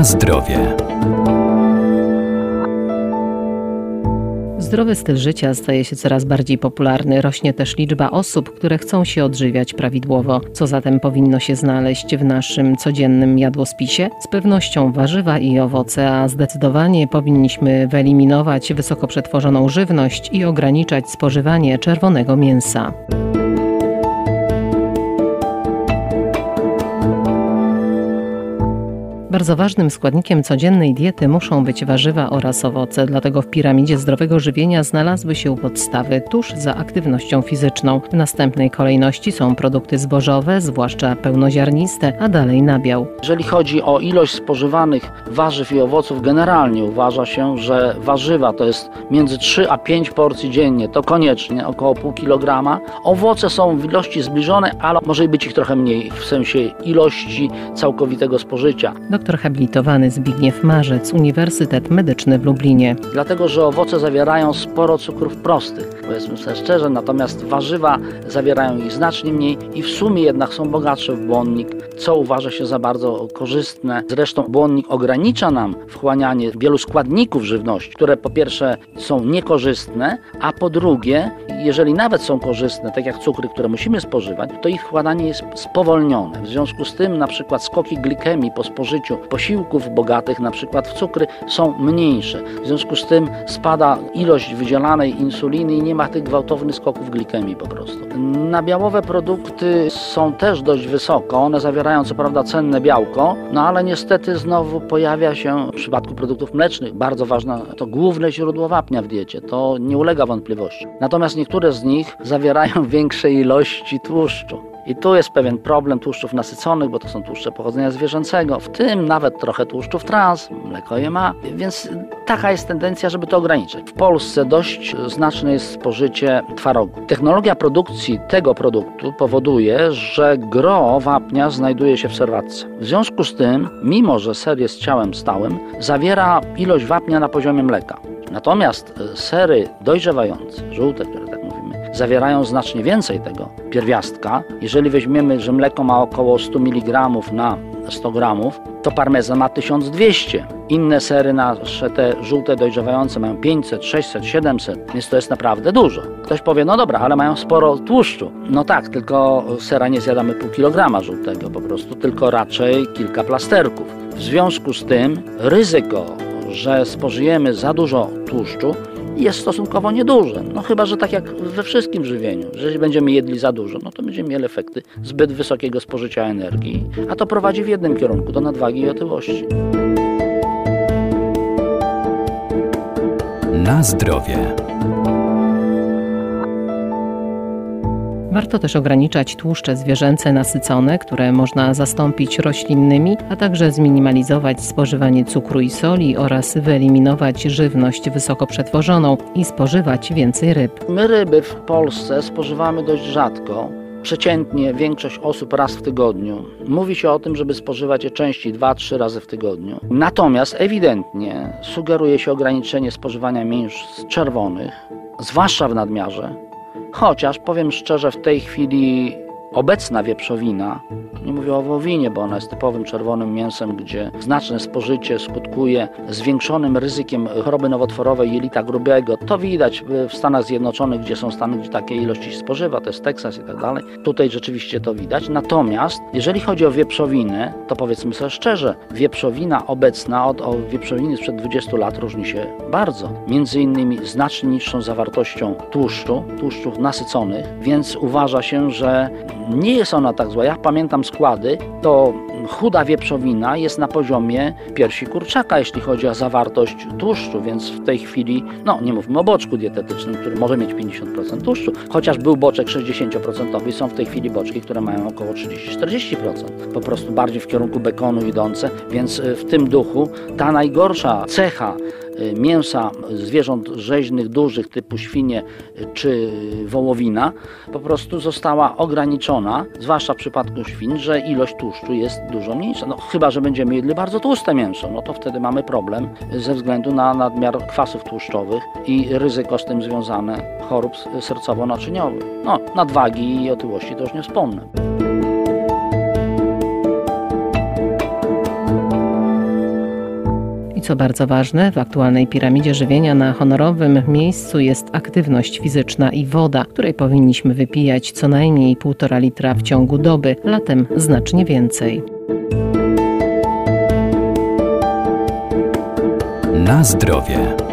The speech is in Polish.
Na zdrowie. Zdrowy styl życia staje się coraz bardziej popularny. Rośnie też liczba osób, które chcą się odżywiać prawidłowo. Co zatem powinno się znaleźć w naszym codziennym jadłospisie? Z pewnością warzywa i owoce, a zdecydowanie powinniśmy wyeliminować wysoko przetworzoną żywność i ograniczać spożywanie czerwonego mięsa. Bardzo ważnym składnikiem codziennej diety muszą być warzywa oraz owoce, dlatego w piramidzie zdrowego żywienia znalazły się podstawy tuż za aktywnością fizyczną. W następnej kolejności są produkty zbożowe, zwłaszcza pełnoziarniste, a dalej nabiał. Jeżeli chodzi o ilość spożywanych warzyw i owoców, generalnie uważa się, że warzywa to jest między 3 a 5 porcji dziennie, to koniecznie około pół kilograma. Owoce są w ilości zbliżone, ale może być ich trochę mniej w sensie ilości całkowitego spożycia doktor habilitowany Zbigniew Marzec, Uniwersytet Medyczny w Lublinie. Dlatego, że owoce zawierają sporo cukrów prostych, powiedzmy sobie szczerze, natomiast warzywa zawierają ich znacznie mniej i w sumie jednak są bogatsze w błonnik, co uważa się za bardzo korzystne. Zresztą błonnik ogranicza nam wchłanianie wielu składników żywności, które po pierwsze są niekorzystne, a po drugie, jeżeli nawet są korzystne, tak jak cukry, które musimy spożywać, to ich wchłanianie jest spowolnione. W związku z tym na przykład skoki glikemii po spożyciu posiłków bogatych na przykład w cukry są mniejsze. W związku z tym spada ilość wydzielanej insuliny i nie ma tych gwałtownych skoków glikemii po prostu. Nabiałowe produkty są też dość wysoko, one zawierają co prawda cenne białko, no ale niestety znowu pojawia się w przypadku produktów mlecznych bardzo ważne to główne źródło wapnia w diecie, to nie ulega wątpliwości. Natomiast niektóre z nich zawierają większe ilości tłuszczu. I tu jest pewien problem tłuszczów nasyconych, bo to są tłuszcze pochodzenia zwierzęcego, w tym nawet trochę tłuszczów trans, mleko je ma, więc taka jest tendencja, żeby to ograniczyć. W Polsce dość znaczne jest spożycie twarogu. Technologia produkcji tego produktu powoduje, że gro wapnia znajduje się w serwatce. W związku z tym, mimo że ser jest ciałem stałym, zawiera ilość wapnia na poziomie mleka. Natomiast sery dojrzewające, żółte, które zawierają znacznie więcej tego pierwiastka. Jeżeli weźmiemy, że mleko ma około 100 mg na 100 gramów, to parmezan ma 1200. Inne sery nasze, te żółte dojrzewające mają 500, 600, 700, więc to jest naprawdę dużo. Ktoś powie, no dobra, ale mają sporo tłuszczu. No tak, tylko sera nie zjadamy pół kilograma żółtego po prostu, tylko raczej kilka plasterków. W związku z tym ryzyko, że spożyjemy za dużo tłuszczu jest stosunkowo nieduże. No chyba, że tak jak we wszystkim żywieniu, że jeśli będziemy jedli za dużo, no to będziemy mieli efekty zbyt wysokiego spożycia energii, a to prowadzi w jednym kierunku, do nadwagi i otyłości. Na zdrowie. Warto też ograniczać tłuszcze zwierzęce nasycone, które można zastąpić roślinnymi, a także zminimalizować spożywanie cukru i soli oraz wyeliminować żywność wysoko przetworzoną i spożywać więcej ryb. My ryby w Polsce spożywamy dość rzadko. Przeciętnie większość osób raz w tygodniu. Mówi się o tym, żeby spożywać je częściej, dwa, trzy razy w tygodniu. Natomiast ewidentnie sugeruje się ograniczenie spożywania mięs czerwonych, zwłaszcza w nadmiarze, Chociaż powiem szczerze, w tej chwili obecna wieprzowina nie mówię o wołowinie, bo ona jest typowym czerwonym mięsem, gdzie znaczne spożycie skutkuje zwiększonym ryzykiem choroby nowotworowej jelita grubego. To widać w Stanach Zjednoczonych, gdzie są stany, gdzie takie ilości się spożywa, to jest Teksas i tak dalej. Tutaj rzeczywiście to widać. Natomiast jeżeli chodzi o wieprzowinę, to powiedzmy sobie szczerze, wieprzowina obecna od wieprzowiny sprzed 20 lat różni się bardzo. Między innymi znacznie niższą zawartością tłuszczu, tłuszczów nasyconych, więc uważa się, że nie jest ona tak zła. Ja pamiętam składy, to chuda wieprzowina jest na poziomie piersi kurczaka, jeśli chodzi o zawartość tłuszczu, więc w tej chwili, no nie mówmy o boczku dietetycznym, który może mieć 50% tłuszczu, chociaż był boczek 60% są w tej chwili boczki, które mają około 30-40%, po prostu bardziej w kierunku bekonu idące, więc y, w tym duchu ta najgorsza cecha mięsa zwierząt rzeźnych, dużych typu świnie y, czy wołowina po prostu została ograniczona, zwłaszcza w przypadku świn, że ilość tłuszczu jest dużo mniejsza. No, chyba, że będziemy jedli bardzo tłuste mięso, no to wtedy mamy problem ze względu na nadmiar kwasów tłuszczowych i ryzyko z tym związane chorób sercowo-naczyniowych. No, nadwagi i otyłości to już nie wspomnę. Co bardzo ważne, w aktualnej piramidzie żywienia na honorowym miejscu jest aktywność fizyczna i woda, której powinniśmy wypijać co najmniej 1,5 litra w ciągu doby, latem znacznie więcej. Na zdrowie.